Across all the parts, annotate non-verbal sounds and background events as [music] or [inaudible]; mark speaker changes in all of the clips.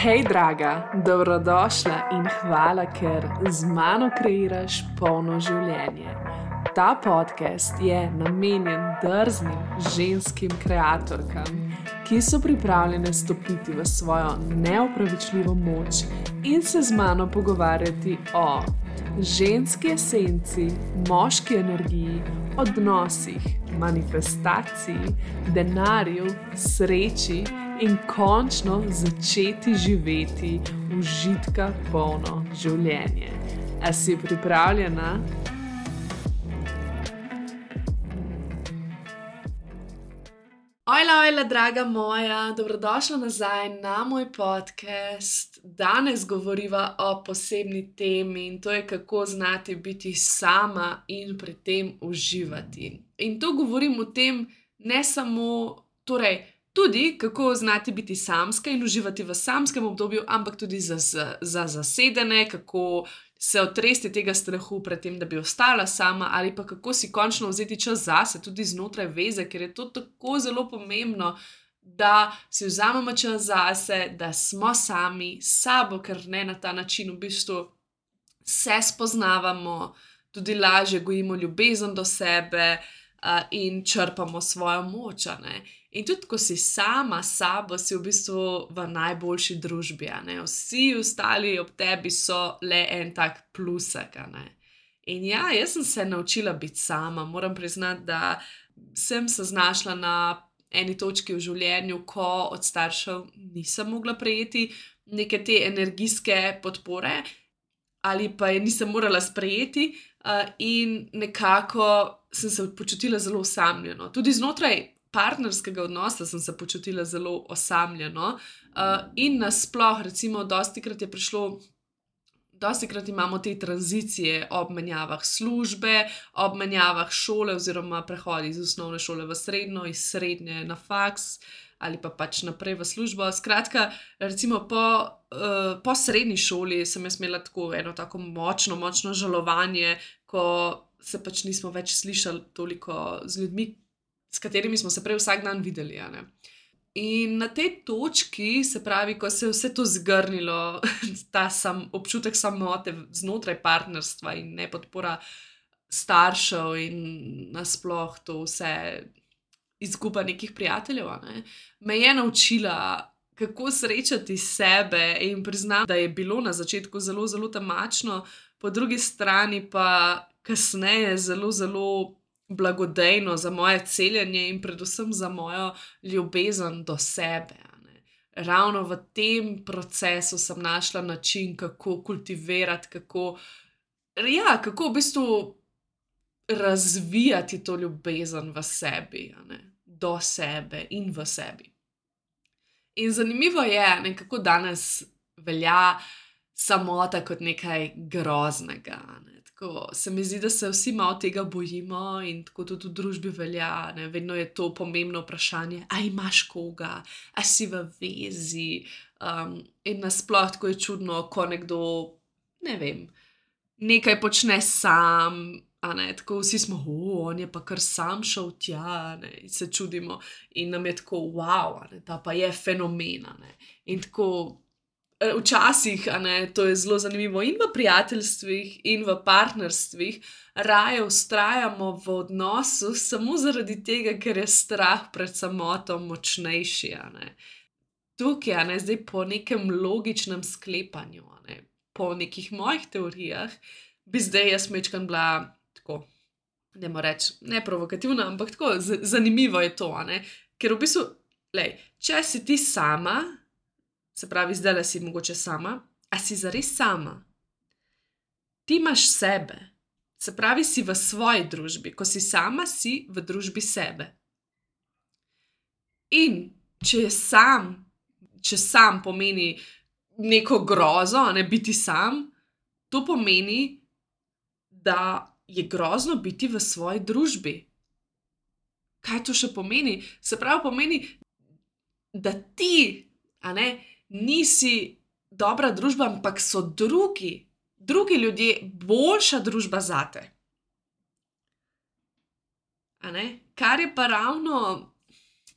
Speaker 1: Hej, draga, dobrodošla in hvala, ker z mano kreiraš polno življenje. Ta podcast je namenjen drznim ženskim ustvarjalkam, ki so pripravljene stopiti v svojo neopravičljivo moč in se z mano pogovarjati o ženski esenci, moški energiji, odnosih, manifestaciji, denarju, sreči in končno začeti živeti užitka polno življenje. A si pripravljena? Ojla, ojla, draga moja, dobrodošla nazaj na moj podcast. Danes govoriva o posebni temi in to je, kako znati biti sama in pri tem uživati. In to govorim o tem, ne samo, torej, tudi kako znati biti samska in uživati v samskem obdobju, ampak tudi za, za, za zasedene, kako se otresti tega strahu pred tem, da bi ostala sama, ali pa kako si končno vzeti čas zase, tudi znotraj veze, ker je to tako zelo pomembno. Da si vzamemo čas zase, da smo sami s sabo, ker ne na ta način v bistvu se spoznavamo, tudi lažje gojimo ljubezen do sebe uh, in črpamo svojo moč. In tudi, ko si sama s sabo, si v bistvu v najboljši družbi. Vsi ostali ob tebi so le en tak plusek. In ja, jaz sem se naučila biti sama. Moram priznati, da sem se znašla na eni točki v življenju, ko od staršev nisem mogla prejeti neke te energijske podpore, ali pa je nisem morala sprejeti, uh, in nekako sem se počutila zelo osamljeno. Tudi znotraj partnerskega odnosa sem se počutila zelo osamljeno. Uh, in nasplošno, recimo, dosti krat je prišlo. Dosti krat imamo te tranzicije ob menjavah službe, ob menjavah šole, oziroma prehodi iz osnovne šole v srednjo, iz srednje na faks ali pa pač naprej v službo. Skratka, recimo po, uh, po srednji šoli sem imela tako eno tako močno, močno žalovanje, ko se pač nismo več slišali toliko z ljudmi, s katerimi smo se prej vsak dan videli. In na tej točki, se pravi, ko se je vse to zgrnilo, [laughs] ta sam, občutek samote znotraj partnerstva in ne podpora staršev, in nasplošno to vse izguba nekih prijateljev, ne, me je naučila, kako srečati sebe in priznati, da je bilo na začetku zelo, zelo temačno, po drugi strani pa kasneje zelo, zelo blagodejno za moje celjenje in predvsem za mojo ljubezen do sebe. Ravno v tem procesu sem našla način, kako kultivirati, kako, ja, kako v bistvu razvijati to ljubezen v sebi, do sebe in v sebi. In zanimivo je, ne, kako danes velja samota kot nekaj groznega. Ne. Tako, se mi zdi, da se vsi malo tega bojimo in tako tudi v družbi velja. Ne? Vedno je to pomembno vprašanje, ali imaš koga, ali si v vezi. Um, in nasplošno tako je čudno, ko nekdo ne vem, nekaj počne sam. Tako vsi smo, on je pa kar sam šel tja, ne? in se čudimo, in nam je tako, wow, ta pa je fenomen. In tako včasih, ne, to je zelo zanimivo, in v prijateljstvih, in v partnerstvih, raje ustrajamo v odnosu samo zaradi tega, ker je strah pred samoto močnejši. Ne. Tukaj, ne, zdaj po nekem logičnem sklepanju, ne, po nekih mojih teorijah, bi zdaj jaz mečkam bila tako. Ne morem reči, ne provokativna, ampak tako zanimivo je to. Ker v bistvu, lej, če si ti sama, se pravi, zdaj le si mogoče sama, a si zares sama. Ti imaš sebe, se pravi, si v svoji družbi, ko si sama, si v družbi sebe. In če je sam, če sam pomeni neko grozo, ne biti sam, to pomeni, da je grozno biti v svoji družbi. Kaj to še pomeni? Se pravi, pomeni, da ti, a ne, nisi dobra družba, ampak so drugi, drugi ljudje boljša družba za te. Kar je pa ravno,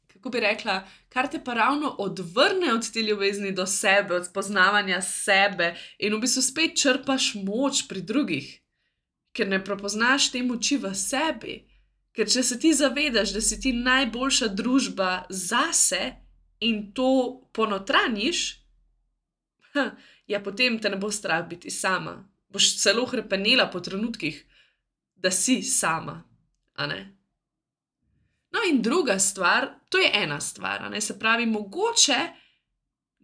Speaker 1: kako bi rekla, kar te pa ravno odvrne od te ljubezni do sebe, od spoznavanja sebe in v bistvu spet črpaš moč pri drugih, ker ne prepoznaš te moči v sebi. Ker če se ti zavedaš, da si ti najboljša družba zase in to ponotraniš, ja, potem te ne bo strah biti sama. Boš celo hrepenela po trenutkih, da si sama. No, in druga stvar, to je ena stvar, se pravi, mogoče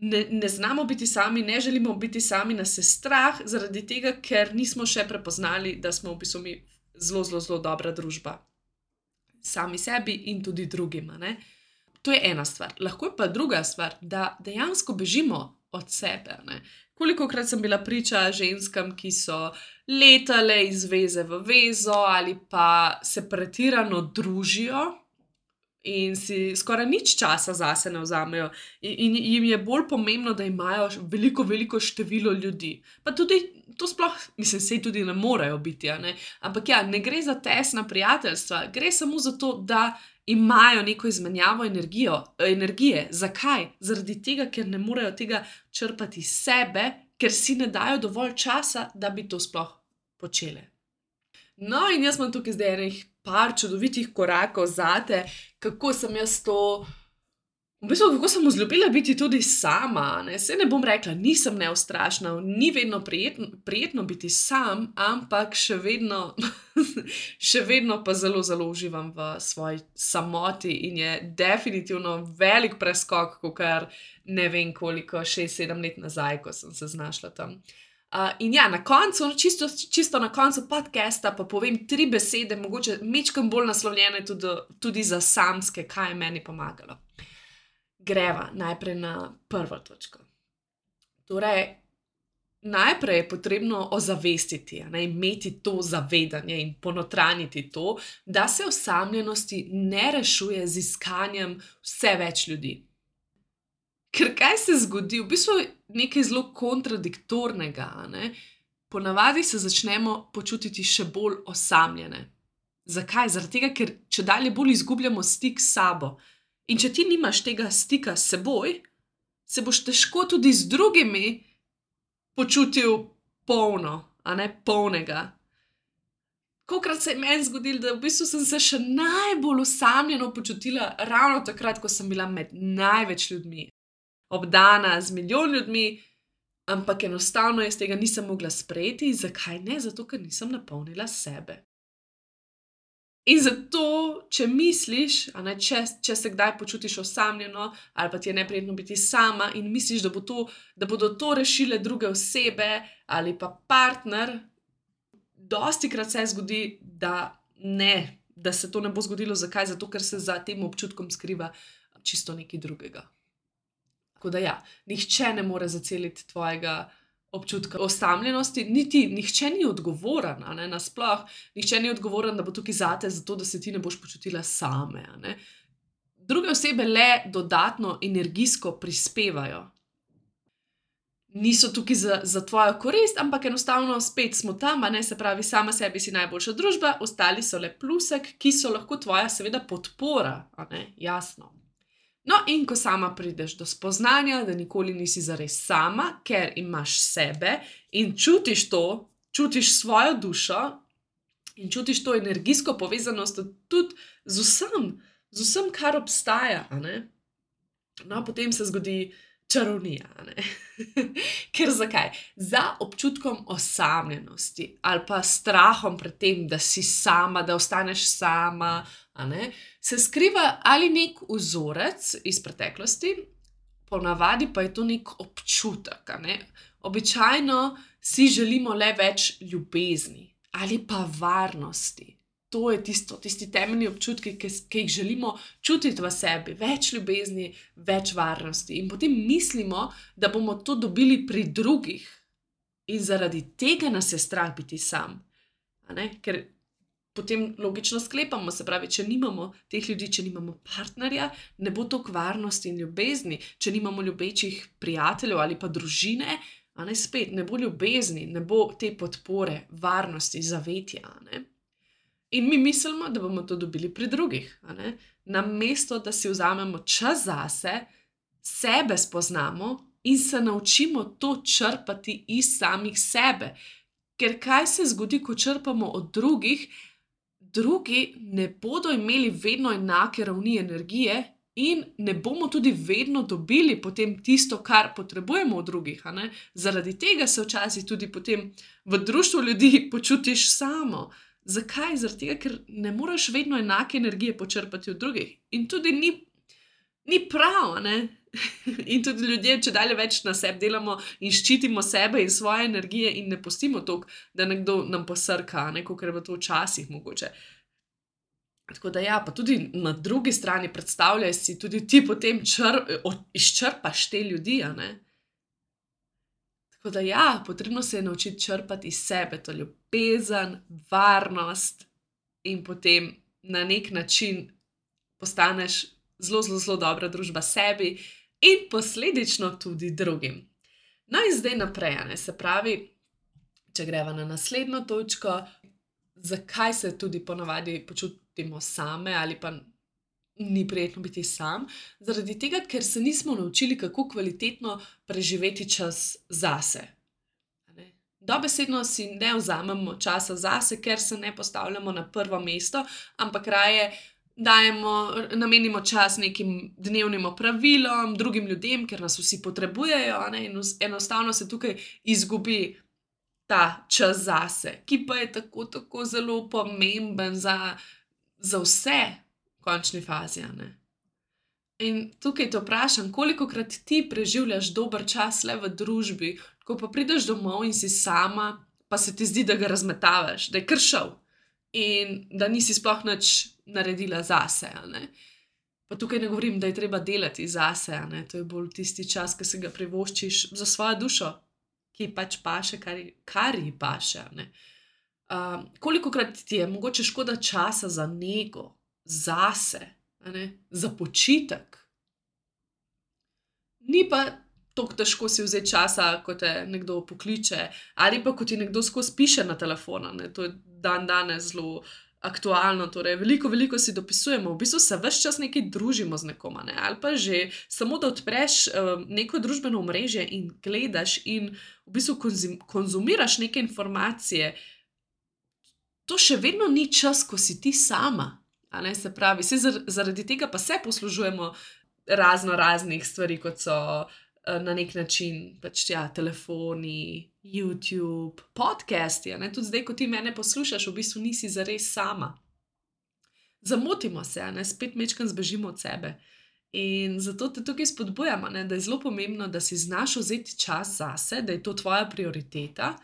Speaker 1: ne, ne znamo biti sami, ne želimo biti sami, nas je strah, zaradi tega, ker nismo še prepoznali, da smo v bistvu mi zelo, zelo, zelo dobra družba. Sami sebi in tudi drugim. To je ena stvar. Lahko je pa druga stvar, da dejansko bežimo od sebe. Koliko krat sem bila priča ženskam, ki so letale iz veze v vezo ali pa se pretirano družijo in si skoraj nič časa zase ne vzamejo, in, in jim je bolj pomembno, da imajo veliko, veliko število ljudi. Pa tudi to sploh, mislim, se tudi ne morejo biti. Ne? Ampak ja, ne gre za tesna prijateljstva, gre samo za to, da imajo neko izmenjavo energijo, energije. Zakaj? Zaradi tega, ker ne morejo tega črpati iz sebe, ker si ne dajo dovolj časa, da bi to sploh počele. No, in jaz imam tukaj zdaj nekaj čudovitih korakov za te, kako sem jaz to V bistvu, kako sem vzljubila biti tudi sama, ne? se ne bom rekla, nisem neustrašna, ni vedno prijetno, prijetno biti sam, ampak še vedno, [laughs] še vedno pa zelo, zelo uživam v svoji samoti in je definitivno velik preskok, kot kar ne vem koliko, šest, sedem let nazaj, ko sem se znašla tam. Uh, in ja, na koncu, čisto, čisto na koncu podcasta, pa povem tri besede, mogoče mečkam bolj naslovljene tudi, tudi za samske, kaj je meni pomagalo greva najprej na prvo točko. Torej, najprej je potrebno ozavestiti, ne, imeti to zavedanje in ponotraniti to, da se osamljenosti ne rešuje z iskanjem vse več ljudi. Ker kaj se zgodi, v bistvu je nekaj zelo kontradiktornega. Ne? Ponavadi se začnemo počutiti še bolj osamljene. Zakaj? Zaradi tega, ker če dalje bolj izgubljamo stik s sabo, In če ti nimaš tega stika s seboj, se boš težko tudi z drugimi počutil polno, a ne polnega. Kokrat se je meni zgodilo, da v bistvu sem se še najbolj usamljeno počutila ravno takrat, ko sem bila med največ ljudmi, obdana z milijon ljudmi, ampak enostavno jaz tega nisem mogla sprejeti. Zakaj ne? Zato, ker nisem napolnila sebe. In zato, če misliš, ne, če, če se kdaj počutiš osamljeno, ali pa ti je neprijetno biti sama in misliš, da, bo to, da bodo to rešile druge osebe ali pa partner, dosti krat se zgodi, da ne, da se to ne bo zgodilo. Zakaj? Zato, ker se za tem občutkom skriva čisto nekaj drugega. Tako da ja, nihče ne more zaceliti tvojega občutka osamljenosti, niti nihče ni odgovoren, ne, nasploh, nihče ni odgovoren, da bo tukaj zate, zato da se ti ne boš počutila same. Druge osebe le dodatno energijsko prispevajo. Niso tukaj za, za tvojo korist, ampak enostavno spet smo tam, ne se pravi, sama sebi si najboljša družba, ostali so le plusek, ki so lahko tvoja, seveda, podpora, jasno. No, in ko sama prideš do spoznanja, da nikoli nisi zares sama, ker imaš sebe in čutiš to, čutiš svojo dušo in čutiš to energijsko povezanost tudi z vsem, z vsem, kar obstaja. No, potem se zgodi čarovnija. [laughs] ker zakaj? Za občutkom osamljenosti ali pa strahom pred tem, da si sama, da ostaneš sama se skriva ali nek vzorec iz preteklosti, ponavadi pa je to nek občutek. Ne? Običajno si želimo le več ljubezni ali pa varnosti. To je tisto, tisti temeljni občutki, ki, ki jih želimo čutiti v sebi, več ljubezni, več varnosti. In potem mislimo, da bomo to dobili pri drugih, in zaradi tega nas je strah biti sam. Ker potem logično sklepamo, se pravi, če nimamo teh ljudi, če nimamo partnerja, ne bo to kvarnosti in ljubezni, če nimamo ljubečih prijateljev ali pa družine, a ne spet, ne bo ljubezni, ne bo te podpore, varnosti, zavetja. Ne? In mi mislimo, da bomo to dobili pri drugih. Na mesto, da si vzamemo čas zase, sebe spoznamo in se naučimo to črpati iz samih sebe. Ker kaj se zgodi, ko črpamo od drugih, drugi ne bodo imeli vedno enake ravni energije, in ne bomo tudi vedno dobili potem tisto, kar potrebujemo od drugih. Zaradi tega se včasih tudi v društvu ljudi počutiš samo. Zakaj? Zaradi tega, ker ne moreš vedno enake energije počrpati od drugih. In tudi ni, ni prav, ne? [laughs] in tudi ljudje, če dalje več na sebi delamo in ščitimo sebe in svoje energije, in ne pustimo to, da nekdo nam posrka, kot je bilo to včasih mogoče. Tako da, ja, pa tudi na drugi strani predstavljaj si, tudi ti potem čr, izčrpaš te ljudi. Tako da, ja, potrebno se je naučiti črpati iz sebe to ljubezen, varnost, in potem na nek način postaneš zelo, zelo, zelo dobra družba sebi in posledično tudi drugim. No, in zdaj naprej, ne? se pravi, če greva na naslednjo točko, zakaj se tudi ponavadi počutimo same ali pa. Ni prijetno biti sam, zaradi tega, ker se nismo naučili, kako kvalitetno preživeti čas zase. Dobesedno si ne vzamemo časa zase, ker se ne postavljamo na prvo mesto, ampak raje dajemo, namenimo čas nekim dnevnim opravilom, drugim ljudem, ker nas vsi potrebujejo, ne? in enostavno se tukaj izgubi ta čas zase, ki pa je tako, tako zelo pomemben za, za vse končni fazi. In tukaj te vprašam, koliko krat ti preživljaš dober čas le v družbi, ko pa prideš domov in si sama, pa se ti zdi, da ga razmetavaš, da je kršal in da nisi sploh nič naredila zase. Pa tukaj ne govorim, da je treba delati zase, to je bolj tisti čas, ki si ga privoščiš za svojo dušo, ki pač paše, kar, kar ji paše. Uh, koliko krat ti je mogoče škoda časa za nego, zase, za počitek? Ni pa tako težko si vzeti časa, ko te nekdo pokliče, ali pa ko ti nekdo skozi piše na telefon. To je dan danes zelo aktualno. Torej, veliko, veliko si dopisujemo, v bistvu se vse čas nekaj družimo z nekom, ne? ali pa že samo da odpreš um, neko družbeno mreže in gledaš in v bistvu konzum, konzumiraš neke informacije. To še vedno ni čas, ko si ti sama. Se pravi, zaradi tega pa se poslužujemo razno raznih stvari, kot so Eh, na nek način, pač ja, telefoni, YouTube, podcasti. Tudi zdaj, ko ti mene poslušaš, v bistvu nisi za res sama. Zamotimo se, ne? spet mečkam zbežimo od sebe. In zato te tukaj spodbujamo, da je zelo pomembno, da si znaš vzeti čas zase, da je to tvoja prioriteta,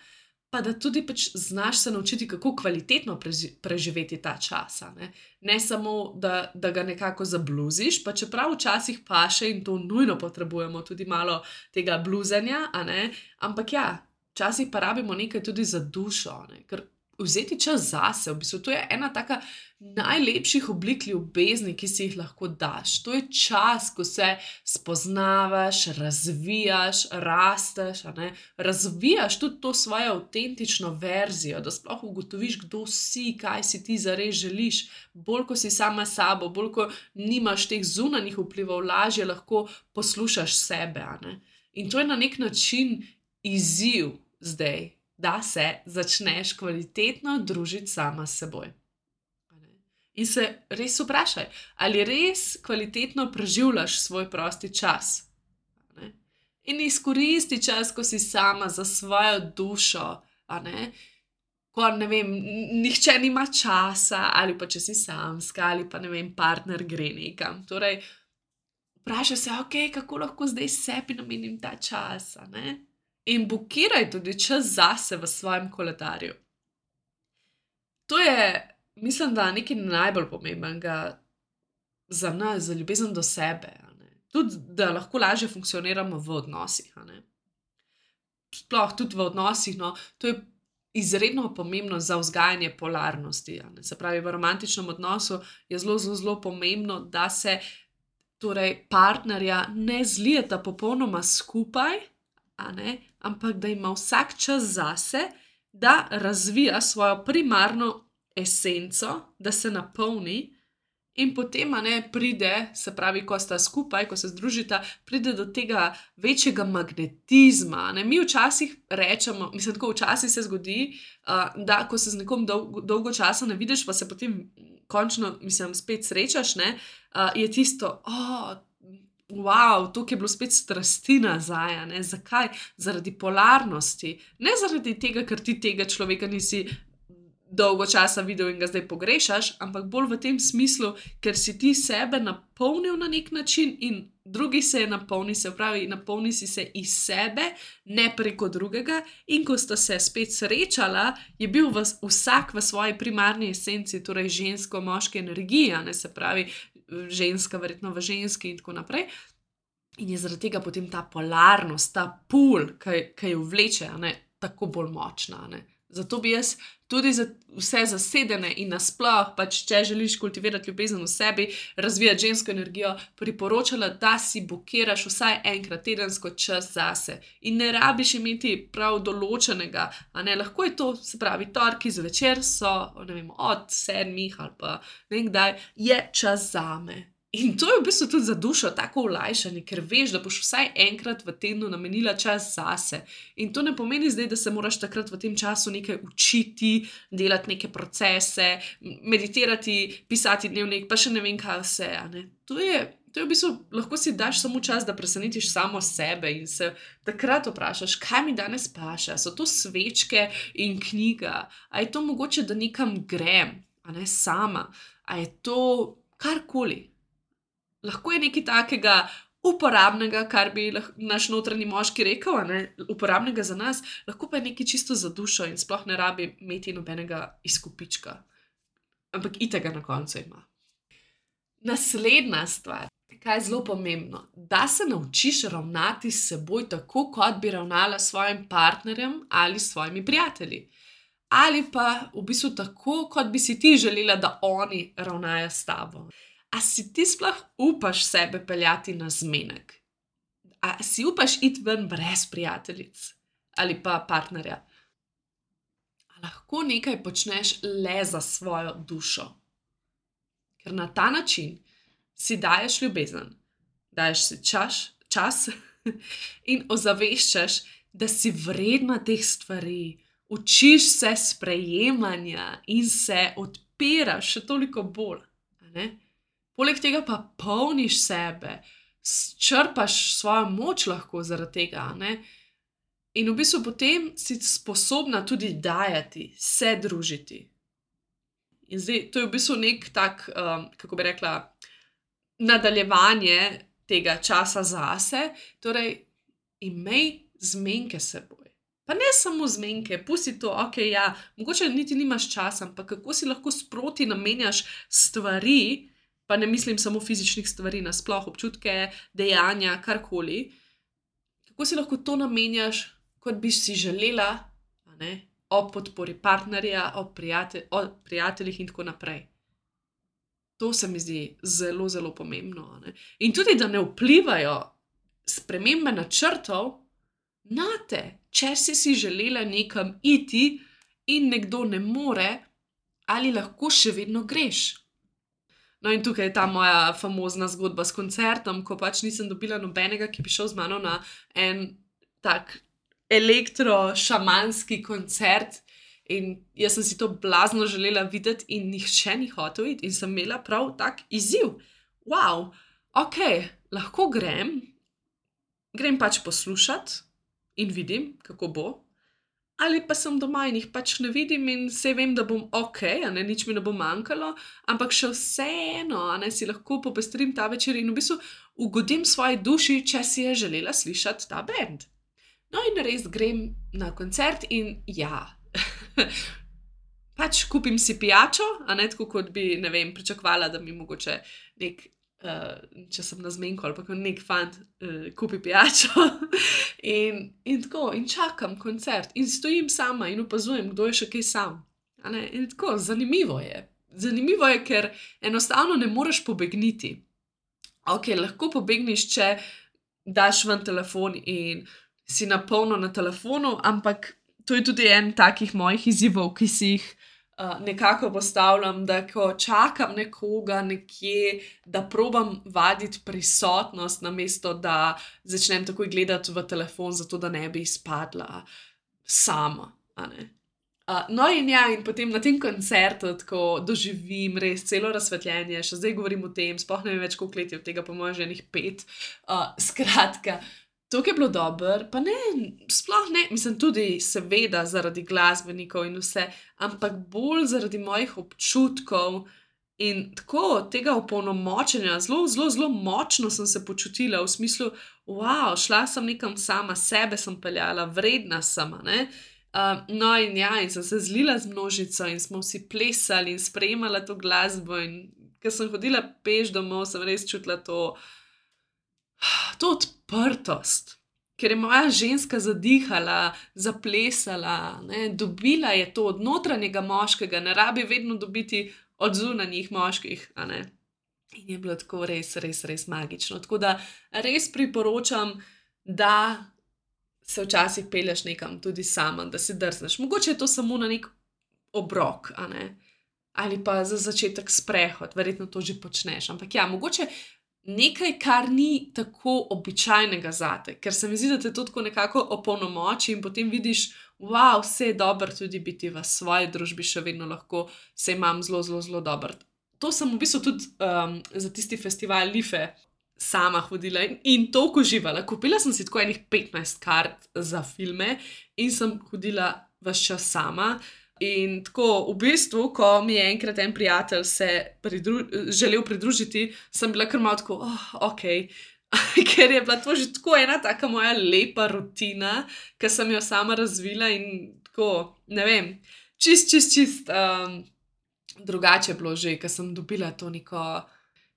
Speaker 1: pa da tudi pač znaš se naučiti, kako kvalitetno preživeti ta čas. Ne? ne samo, da, da ga nekako zabluziš, pa čeprav včasih paše in to nujno potrebujemo, tudi malo tega bluzanja, ampak ja, včasih pa rabimo nekaj tudi za dušo, ne? ker vzeti čas zase. V bistvu to je ena taka najlepših oblik ljubezni, ki si jih lahko daš. To je čas, ko se spoznavaš, razvijaš, rasteš, razvijaš tudi to svojo avtentično verzijo, da sploh ugotoviš, kdo si, kaj si ti zares želiš. Bolj ko si sama s sabo, bolj ko nimaš teh zunanjih vplivov, lažje lahko poslušaš sebe. In to je na nek način izziv zdaj, da se začneš kvalitetno družiti sama s seboj. In se res vprašaj, ali res kvalitetno preživljaš svoj prosti čas. In izkoristi čas, ko si sama za svojo dušo, ko ne vem, nihče nima časa, ali pa če si samska, ali pa ne vem, partner gre nekam. Torej, vprašaj se, okay, kako lahko zdaj sebi namenim ta čas in blokiraj tudi čas zase v svojem koledarju. To je, mislim, da nekaj najbolj pomembnega za nas, za ljubezen do sebe. Tudi, da lahko lažje funkcioniramo v odnosih. Sploh tudi v odnosih, no, to je izredno pomembno za vzgajanje polarnosti. Se pravi, v romantičnem odnosu je zelo, zelo, zelo pomembno, da se torej, partnerja ne zlijeta popolnoma skupaj, ampak da ima vsak čas zase, da razvija svojo primarno esenco, da se napolni. In potem, ne, pride, se pravi, ko sta skupaj, ko se združita, pride do tega večjega magnetizma. Ne. Mi včasih rečemo, mislim, tako včasih se zgodi, uh, da ko se z nekom dolgo, dolgo časa ne vidiš, pa se potem končno, mislim, spet srečaš, ne, uh, je tisto, oh, wow, to je bilo spet strasti nazaj. Zakaj? Zaradi polarnosti. Ne zaradi tega, ker ti tega človeka nisi dolgo časa videl in ga zdaj pogrešaš, ampak bolj v tem smislu, ker si ti sebe napolnil na nek način in drugi se je napolnil, se pravi, napolnil si se iz sebe, ne preko drugega. In ko sta se spet srečala, je bil v, vsak v svoji primarni esenci, torej žensko-moški energija, ne se pravi, ženska, verjetno v ženski in tako naprej. In je zaradi tega potem ta polarnost, ta pul, ki jo vleče, ne, tako bolj močna. Ne. Zato bi jaz tudi za vse zasedene in nasplošno, pač, če želiš kultivirati ljubezen v sebi, razvijati žensko energijo, priporočala, da si bokiraš vsaj enkrat tedensko čas zase. In ne rabiš imeti prav določenega, a ne lahko je to, se pravi, torki zvečer so, vem, od sedmih ali pa ne kdaj, je čas zame. In to je v bistvu tudi za dušo tako olajšanje, ker veš, da boš vsaj enkrat v tednu namenila čas zase. In to ne pomeni zdaj, da se moraš takrat v tem času nekaj učiti, delati neke procese, meditirati, pisati dnevnik, pa še ne vem, kaj vse. To je, to je v bistvu lahko si daš samo čas, da presenetiš samo sebe in se takrat vprašaš, kaj mi danes paše. So to svečke in knjiga, ali je to mogoče, da nekam grem, a ne sama, ali je to karkoli lahko je nekaj takega uporabnega, kar bi naš notranji moški rekel, ne, uporabnega za nas, lahko pa je nekaj čisto za dušo in sploh ne rabi imeti nobenega izkupička. Ampak itega na koncu ima. Naslednja stvar, kaj je zelo pomembno, da se naučiš ravnati s seboj tako, kot bi ravnala s svojim partnerjem ali s svojimi prijatelji. Ali pa v bistvu tako, kot bi si ti želela, da oni ravnajo s tabo. A si ti sploh upaš sebe peljati na zmenek? A si upaš iti ven brez prijateljic ali pa partnerja? A lahko nekaj počneš le za svojo dušo? Ker na ta način si daješ ljubezen, daješ si čas, čas [laughs] in ozaveščaš, da si vredna teh stvari, učiš se sprejemanja in se odpiraš še toliko bolj. Poleg tega pa polniš sebe, črpaš svojo moč lahko zaradi tega. Ne? In v bistvu potem si sposobna tudi dajati, se družiti. In zdaj to je v bistvu nek tak, um, kako bi rekla, nadaljevanje tega časa zase, torej imej zmenke seboj. Pa ne samo zmenke, pusti to, ok, ja, mogoče niti nimaš časa, ampak kako si lahko sproti namenjaš stvari, pa ne mislim samo fizičnih stvari, nasplošno občutke, dejanja, karkoli. Kako si lahko to namenjaš, kot bi si želela, ne, o podpori partnerja, o, prijatelj, o prijateljih in tako naprej. To se mi zdi zelo, zelo pomembno. Ne. In tudi, da ne vplivajo spremembe načrtov na te, če si si želela nekam iti in nekdo ne more, ali lahko še vedno greš. No, in tukaj je ta moja famozna zgodba s koncertom, ko pač nisem dobila nobenega, ki bi šel z mano na en tak elektro-šamanski koncert. In jaz sem si to blazno želela videti, in nihče ni hotel iti, in sem imela prav tak izziv. Wow, ok, lahko grem, grem pač poslušati in vidim, kako bo ali pa sem doma in jih pač ne vidim in vse vem, da bom ok, ne, nič mi ne bo manjkalo, ampak še vseeno, ne si lahko popestrim ta večer in v bistvu ugodim svoji duši, če si je želela slišati ta bend. No, in res grem na koncert in ja. [laughs] pač kupim si pijačo, a ne tako, kot bi, ne vem, pričakovala, da mi mogoče nek uh, če sem na zmenku ali pa kot nek fant, uh, kupi pijačo. [laughs] in, in tako, in čakam koncert, in stojim sama in opazujem, kdo je še kaj sam. In tako, zanimivo je. Zanimivo je, ker enostavno ne moreš pobegniti. Ok, lahko pobegniš, če daš ven telefon in si na polno na telefonu, ampak to je tudi en takih mojih izzivov, ki si jih uh, nekako postavljam, da ko čakam nekoga nekje, da probam vaditi prisotnost, namesto da začnem takoj gledati v telefon, zato da ne bi izpadla sama. Uh, no, in ja, in potem na tem koncertu tako doživim res celo razsvetljenje, še zdaj govorim o tem, spoh ne vem več, koliko let je od tega, po mojem, že enih pet. Uh, skratka, to je bilo dobro, pa ne, sploh ne, mislim tudi, seveda, zaradi glasbenikov in vse, ampak bolj zaradi mojih občutkov in tako tega opolnomočenja, zelo, zelo, zelo močno sem se počutila v smislu, wow, šla sem nekam sama, sebe sem peljala, vredna sama. Ne? Uh, no, in ja, in sem se zlila z množico in smo vsi plesali in sprejemali to glasbo. In ker sem hodila peš domov, sem res čutila to, [sighs] to odprtost. Ker je moja ženska zadihala, zaplesala, ne, dobila je to od notranjega moškega, ne rabi vedno dobiti od zunanjih moških. In je bilo tako res, res, res magično. Tako da res priporočam, da se včasih peleš nekam tudi sama, da si drzneš. Mogoče je to samo na nek obrok, ne? ali pa za začetek sprehod, verjetno to že počneš. Ampak ja, mogoče nekaj, kar ni tako običajnega zate, ker se mi zdi, da te to tako nekako opolnomoči in potem vidiš, wow, vse je dobro tudi biti v svoji družbi, še vedno lahko se imam zelo, zelo, zelo dobro. To sem v bistvu tudi um, za tisti festival Life sama hodila in, in toliko uživala. Kupila sem si tako enih 15 kart za filme in sem hodila vse čas sama. In tako, v bistvu, ko mi je enkrat en prijatelj se pridru želel pridružiti, sem bila kar malo tako, oh, ok. [laughs] Ker je bila to že tako ena taka moja lepa rutina, ki sem jo sama razvila in tako, ne vem, čist, čist, čist um, drugače bilo že, ker sem dobila to neko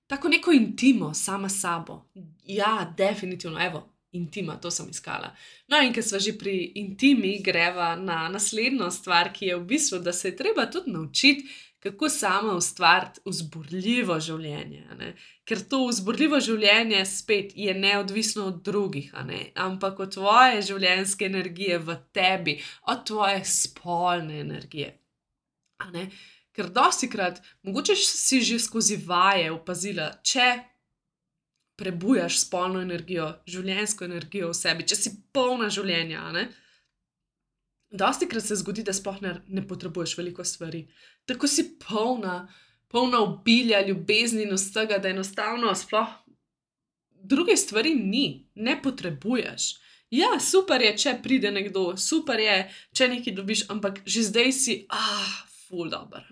Speaker 1: tako neko intimo, sama sabo. Ja, definitivno, evo, intima, to sem iskala. No, in ker smo že pri intimi, greva na naslednjo stvar, ki je v bistvu, da se je treba tudi naučiti, kako samo ustvariti vzburljivo življenje. Ne? Ker to vzburljivo življenje spet je neodvisno od drugih, ampak od tvoje življenjske energije v tebi, od tvoje spolne energije. Ker dosti krat, mogoče si že skozi vaje opazila, če prebujaš spolno energijo, življenjsko energijo v sebi, če si polna življenja. Ne? Dosti krat se zgodi, da sploh ne, ne potrebuješ veliko stvari. Tako si polna, polna obilja, ljubezni in vsega, da enostavno sploh druge stvari ni, ne potrebuješ. Ja, super je, če pride nekdo, super je, če nekaj dobiš, ampak že zdaj si, ah, full dobro.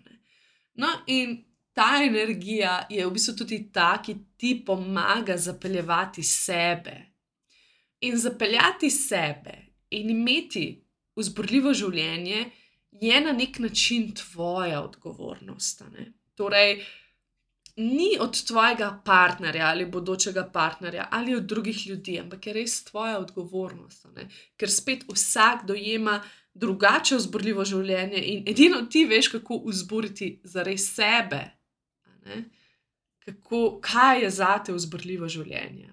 Speaker 1: No, in ta energija je v bistvu tudi ta, ki ti pomaga zapeljati sebe. In zapeljati sebe in imeti vzburljivo življenje je na nek način tvoja odgovornost. Ne? Torej, ni od tvojega partnerja ali bodočega partnerja ali od drugih ljudi, ampak je res tvoja odgovornost. Ne? Ker spet vsak dojema drugače vzburljivo življenje in edino ti veš, kako vzburiti za res sebe. Kako, kaj je za te vzburljivo življenje.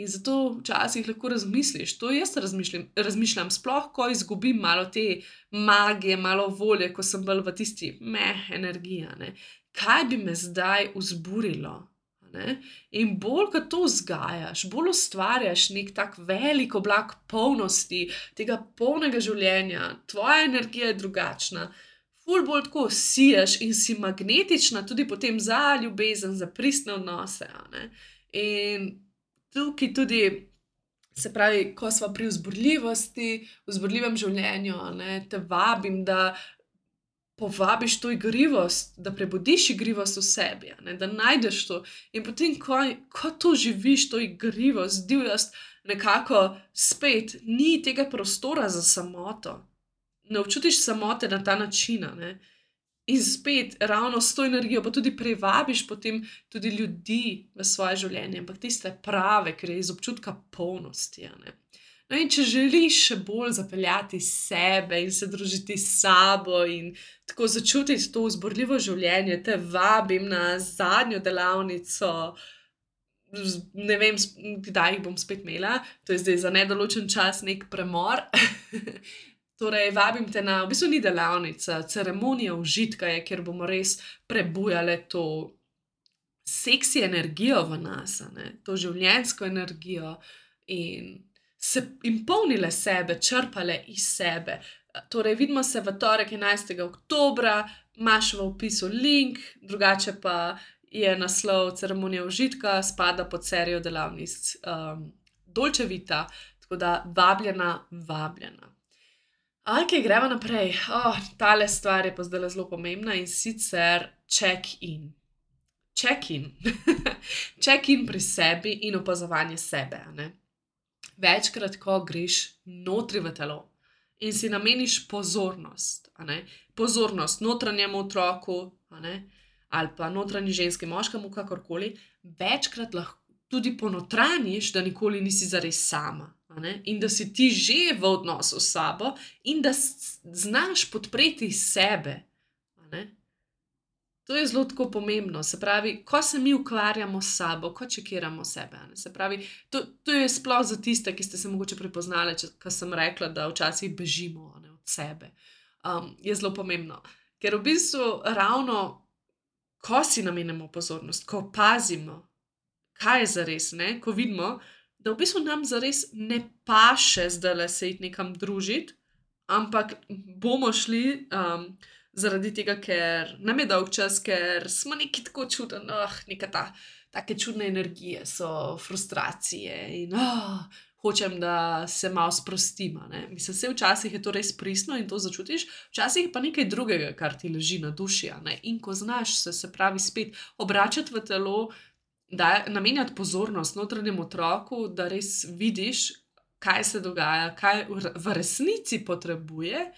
Speaker 1: In zato včasih lahko razmisliš, to jaz razmišljam, razmišljam, sploh ko izgubim malo te magije, malo volje, ko sem bolj v tisti meh energiji. Kaj bi me zdaj vzburilo? Ne? In bolj, ko to vzgajaš, bolj ustvarjaš nek tak velik oblak polnosti, tega polnega življenja, tvoja energija je drugačna. Ful bolj tako siješ in si magnetična tudi potem za ljubezen, za pristne odnose. In tukaj tudi, se pravi, ko smo pri vzburljivosti, vzburljivem življenju, ne, te vabim, da povabiš to igrivost, da prebudiš igrivost v sebi, ne, da najdeš to. In potem, ko, ko to živiš, to igrivost, divjost, nekako spet ni tega prostora za samoto. Ne občutiš samote na ta način. Ne. In spet, ravno s to energijo, pa tudi privabiš potem tudi ljudi v svoje življenje, ampak tiste prave, ker je iz občutka polnosti. No, in če želiš še bolj zapeljati sebe in se družiti s sabo in tako začutiti to vzburljivo življenje, te vabim na zadnjo delavnico. Ne vem, kdaj jih bom spet imela, to je zdaj za nedoločen čas nek premor. [laughs] Torej, vabim te na, v bistvu ni delavnica, ceremonija užitka je, kjer bomo res prebujali to seksi energijo v nas, to življensko energijo in se in polnile sebe, črpale iz sebe. Torej, vidimo se v torek 11. oktober, imaš v opisu link, drugače pa je naslov ceremonija užitka, spada pod serijo delavnic um, Dolče Vita, tako da vabljena, vabljena. Ok, gremo naprej. Oh, tale stvar je pa zdaj zelo pomembna in sicer check-in. Check-in. [laughs] check-in pri sebi in opazovanje sebe. Večkrat, ko greš notri v telo in si nameniš pozornost, pozornost notranjemu otroku ali pa notranji ženski, moškemu, kakorkoli, večkrat lahko tudi ponotranjiš, da nikoli nisi zares sama in da si ti že v odnosu s sabo, in da znaš podpreti sebe. To je zelo pomembno. Se pravi, ko se mi ukvarjamo s sabo, ko čekiramo sebe. Se pravi, to, to je sploh za tiste, ki ste se morda prepoznali, ker sem rekla, da včasih bežimo ne, od sebe. Um, je zelo pomembno. Ker v bistvu ravno, ko si namenjamo pozornost, ko pazimo, kaj je za res, ko vidimo, da v bistvu nam zares ne paše zdaj le se iti nekam družiti, ampak bomo šli um, zaradi tega, ker nam je dolg čas, ker smo neki tako čudni, oh, neka ta. Take čudne energije so frustracije in oh, hočem, da se malo sprostim. Mislim, da včasih je to res pristno in to začutiš, včasih pa nekaj drugega, kar ti leži na duši. In ko znaš se, se pravi, spet obračati v telo, da namenjati pozornost notranjemu otroku, da res vidiš, kaj se dogaja, kaj v resnici potrebuje,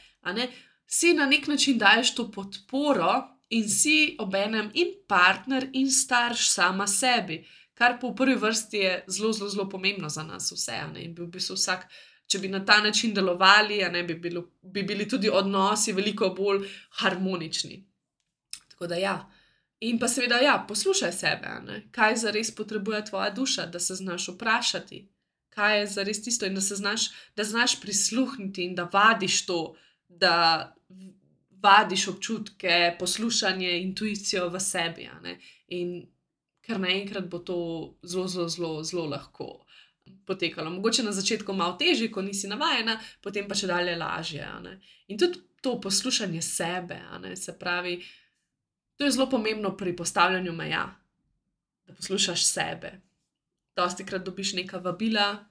Speaker 1: si na nek način daješ to podporo in si obenem in partner in starš sama sebi, kar po prvi vrsti je zelo, zelo, zelo pomembno za nas vse. In bi v bistvu vsak. Če bi na ta način delovali, ne, bi, bilo, bi bili tudi odnosi veliko bolj harmonični. Tako da, ja, In pa seveda, ja, poslušaj sebe, ne? kaj za res potrebuje tvoja duša, da se znaš vprašati, kaj je za res tisto, in da se znaš, da znaš prisluhniti in da vadiš to, da vadiš občutke, poslušanje, intuicijo v sebi. In ker naenkrat bo to zelo, zelo, zelo, zelo lahko. Potekalo. Mogoče na začetku malo težje, ko nisi navajena, potem pa če dalje lažje. In tudi to poslušanje sebe, se pravi, To je zelo pomembno pri postavljanju meja, da poslušaš sebe. Dosti krat dobiš neka vabila,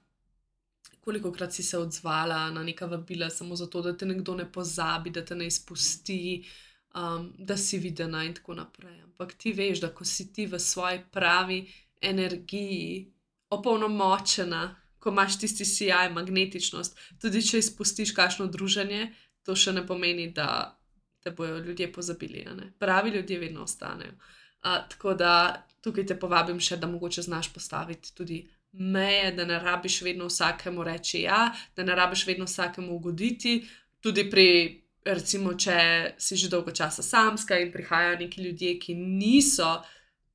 Speaker 1: koliko krat si se odzvala na neka vabila, samo zato, da te nekdo ne pozabi, da te ne izpusti, um, da si videna in tako naprej. Ampak ti veš, da ko si ti v svoji pravi energiji, opolnomočena, ko imaš tisti sijaj, magnetičnost, tudi če izpustiš kakšno druženje, to še ne pomeni, da te bojo ljudje pozabili. Pravi ljudje vedno ostanejo. Uh, tako da tukaj te povabim še, da mogoče znaš postaviti tudi meje, da ne rabiš vedno vsakemu reči ja, da ne rabiš vedno vsakemu ugoditi. Tudi pri, recimo, če si že dolgo časa samska in prihajajo neki ljudje, ki niso.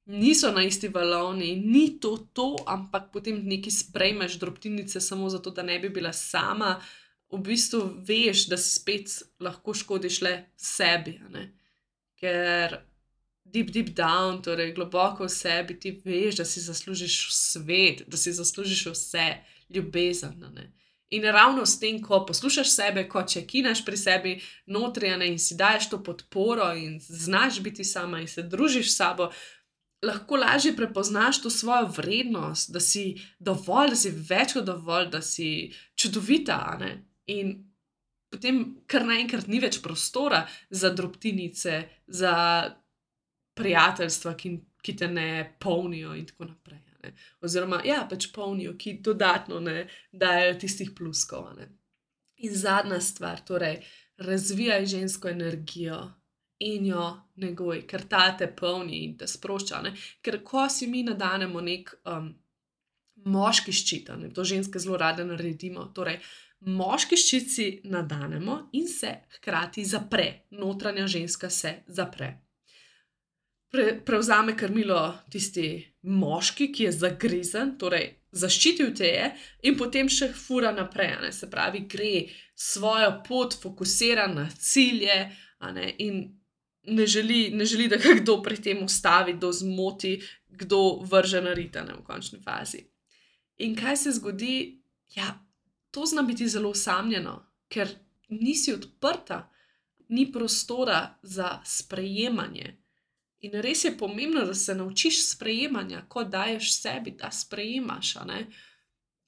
Speaker 1: Niso na isti valovni, ni to to, ampak potem nekaj sprejmeš, drobtinice, samo zato, da ne bi bila sama, uh, v bistvu veš, da si spet lahko škodiš le sebi. Ker deep, deep down, torej globoko v sebi, ti veš, da si zaslužiš svet, da si zaslužiš vse ljubezen. In ravno s tem, ko poslušaš sebe, ko če kinaš pri sebi notranje in si daješ to podporo in znaš biti sama in se družiš s sabo, lahko lažje prepoznaš to svojo vrednost, da si dovolj, da si več kot dovolj, da si čudovita. In potem, kar naenkrat ni več prostora za drobtinice, za prijateljstva, ki, ki te ne polnijo, in tako naprej. Ne. Oziroma, ja, pač polnijo, ki dodatno ne dajo tistih pluskov. Ne. In zadnja stvar, torej, razvijaj žensko energijo. In jo negoj, ker ta te polni in te sprošča. Ne? Ker ko si mi nadanemo nek um, moški ščit, ne? to ženske zelo rade naredimo, torej moški ščici nadanemo in se hkrati zapre, notranja ženska se zapre. Pre, prevzame krmilo tisti moški, ki je zagrizen, torej zaščitil te je in potem še fura naprej. Ne? Se pravi, gre svojo pot, fokusira na cilje ne? in ne želi, ne želi, da ga kdo pri tem ustavi, kdo zmoti, kdo vrže na ritane v končni fazi. In kaj se zgodi? Ja, to zna biti zelo usamljeno, ker nisi odprta, ni prostora za sprejemanje. In res je pomembno, da se naučiš sprejemanja, ko daješ sebi, da sprejemaš.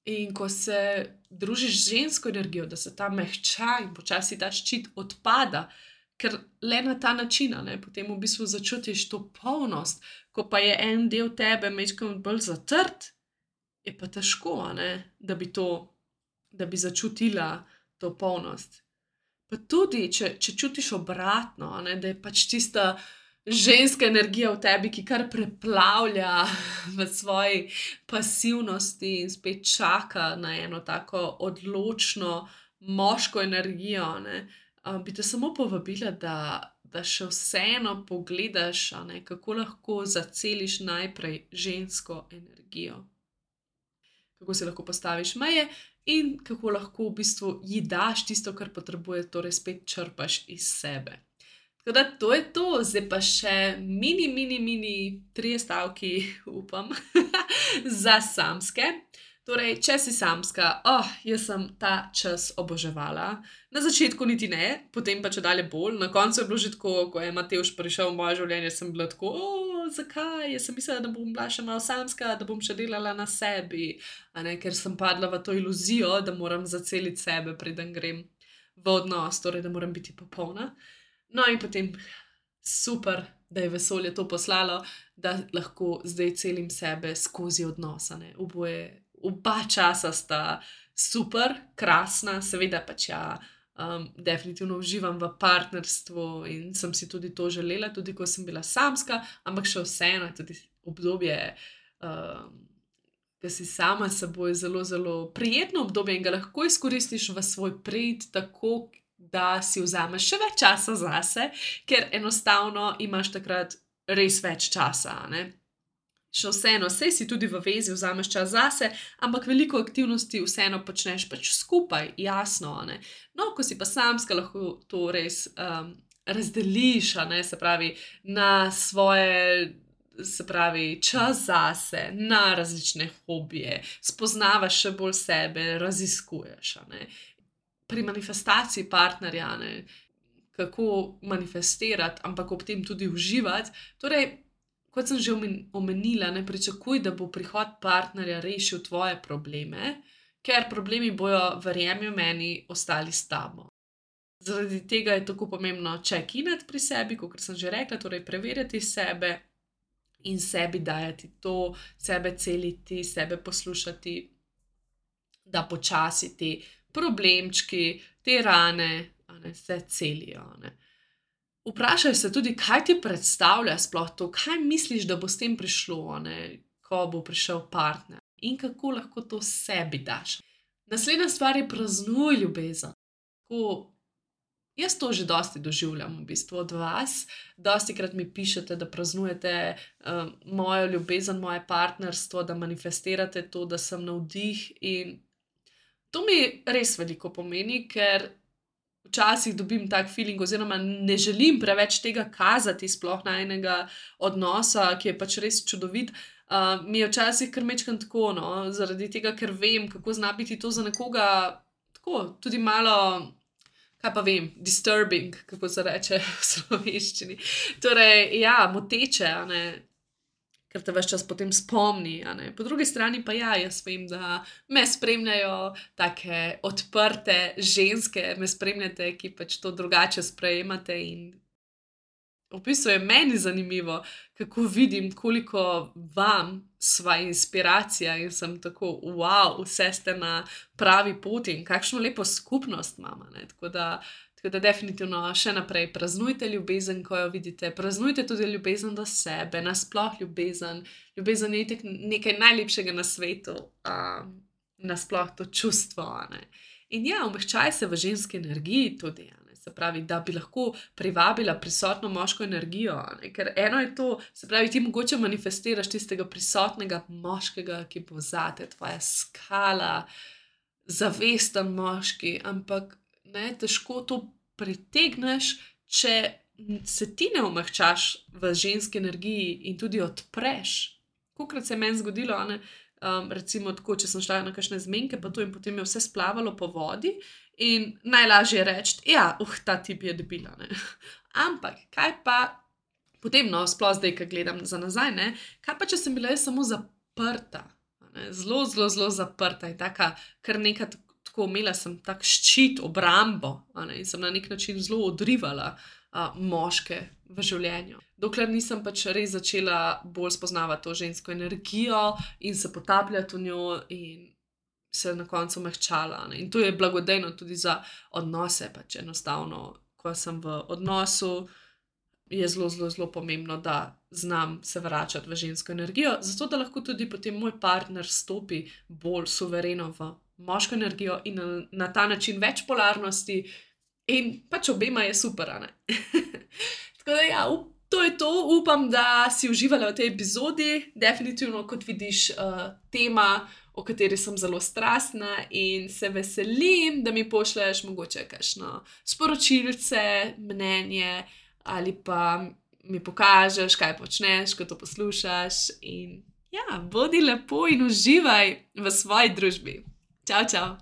Speaker 1: In ko se družiš z žensko energijo, da se ta mehča in počasi ta ščit odpada, ker le na ta način, ne, potem v bistvu začutiš to polnost, ko pa je en del tebe mečkam bolj zatrt, je pa težko, ne, da, bi to, da bi začutila to polnost. Pa tudi, če, če čutiš obratno, ne, da je pač tista ženska energija v tebi, ki kar preplavlja [laughs] v svoji pasivnosti in spet čaka na eno tako odločno moško energijo. Ne? Bi te samo povabila, da, da še vseeno pogledaš, ne, kako lahko zaceliš najprej žensko energijo. Kako si lahko postaviš meje, in kako lahko v bistvu ji daš tisto, kar potrebuje, torej spet črpaš iz sebe. Tako da to je to, zdaj pa še mini, mini, mini, tri stavki, [laughs] upam, [laughs] za samske. Torej, če si samska, oh, jaz sem ta čas oboževala. Na začetku niti ne, potem pa če dalje bolj. Na koncu je bilo že tako, ko je Mateoš prišel v moje življenje, sem bila tako, oh, zakaj? Jaz sem mislila, da bom bila še malo samska, da bom še delala na sebi, ne, ker sem padla v to iluzijo, da moram zaceliti sebe, preden grem v odnos, torej da moram biti popolna. No, in potem super, da je vesolje to poslalo, da lahko zdaj celim sebe skozi odnose. Oboje, oba časa sta super, krasna, seveda pač ja. Um, definitivno uživam v partnerstvu in sem si tudi to želela, tudi ko sem bila samska, ampak še vseeno je tudi obdobje, um, da si sama s seboj zelo, zelo prijetno obdobje in ga lahko izkoristiš v svoj prid, tako da si vzameš še več časa zase, ker enostavno imaš takrat res več časa. Ne? Še vseeno, vse si tudi v vezi, vzameš čas zase, ampak veliko aktivnosti vseeno počneš pač skupaj, jasno. Ne? No, ko si pa samska, lahko to res um, razdeliš, ne? se pravi, na svoje. Se pravi, čas zase, na različne hobije, spoznavaš še bolj sebe, raziskuješ pri manifestaciji partnerja, ne, kako manifestirati, ampak ob tem tudi uživati. Torej, kot sem že omenila, ne pričakuj, da bo prihod partnerja rešil tvoje probleme, ker problemi bojo, verjemi meni, ostali s tabo. Zaradi tega je tako pomembno čekinati pri sebi, kot sem že rekla, torej preverjati sebe in sebi dajati to, sebe celiti, sebe poslušati, da počasi ti problemčki, te rane, ne, se celijo. Ne. Vprašaj se tudi, kaj ti predstavlja sploh to, kaj misliš, da bo s tem prišlo, ne, ko bo prišel partner in kako lahko to sebi daš. Naslednja stvar je praznuj ljubezen. Ko Jaz to že dosti doživljam, v bistvu od vas. Dosti krat mi pišete, da praznujete um, mojo ljubezen, moje partnerstvo, da manifestirate to, da sem navdih. In To mi res veliko pomeni, ker včasih dobim tak feeling, oziroma ne želim preveč tega kazati, sploh na enega odnosa, ki je pač res čudovit. Uh, mi je včasih kar mečkam tako, no, zaradi tega, ker vem, kako zna biti to za nekoga tako, tudi malo. Kaj pa vem, disturbing, kako se reče [laughs] v slovenščini. Torej, ja, moteče, ker te vse čas potem spomni. Po drugi strani pa ja, jaz vem, da me spremljajo tako odprte ženske, me spremljate, ki pač to drugače sprejemate. In v bistvu je meni zanimivo, kako vidim, koliko vam sva inspiracija in sem tako, wow, vse ste na pravi poti in kakšno lepo skupnost imamo. Tako da Tako da, definitivno še naprej praznujte ljubezen, ko jo vidite, praznujte tudi ljubezen do sebe, nasploh ljubezen. Ljubezen je nekaj najlepšega na svetu, um, nasploh to čustvo. Ne? In ja, umehčaj se v ženski energiji tudi. se pravi, da bi lahko privabila prisotno moško energijo. Ne? Ker eno je to, se pravi, ti mogoče manifestiraš tistega prisotnega moškega, ki bo zate, tvoja skala, zavesten moški, ampak ne, težko to pritegneš, če se ti ne omehčaš v ženski energiji in tudi odpreš. Kukrat se je meni zgodilo, ne, um, recimo, tako, če sem šla na kakšne zmenke, pa to in potem je vse splavalo po vodi. In najlažje je reči, da ja, uh, ta tip je debila. Ne? [laughs] Ampak kaj pa potem, no, sploh zdaj, ki gledam za nazaj, ne? kaj pa če sem bila samo zaprta, zelo, zelo, zelo zaprta in taka, kar nekaj tako imela, sem tak ščit, obrambo in sem na nek način zelo odrivala uh, moške v življenju. Dokler nisem pač res začela bolj spoznavati to žensko energijo in se potapljati v njo, in se na koncu mehčala. Ne? In to je blagodejno tudi za odnose, pač enostavno, ko sem v odnosu. Je zelo, zelo, zelo pomembno, da znam se vračati v žensko energijo, zato da lahko tudi potem moj partner stopi bolj suvereno v moško energijo in na, na ta način več polarnosti, in pač obema je super. [laughs] Tako da, ja, up, to je to. Upam, da si uživala v tej epizodi. Definitivno, kot vidiš, uh, tema, o kateri sem zelo strastna in se veselim, da mi pošleš mogoče kakšno sporočilce, mnenje ali pa mi pokažeš, kaj počneš, ko to poslušaš. In ja, bodi lepo in uživaj v svoji družbi. Čau, čau!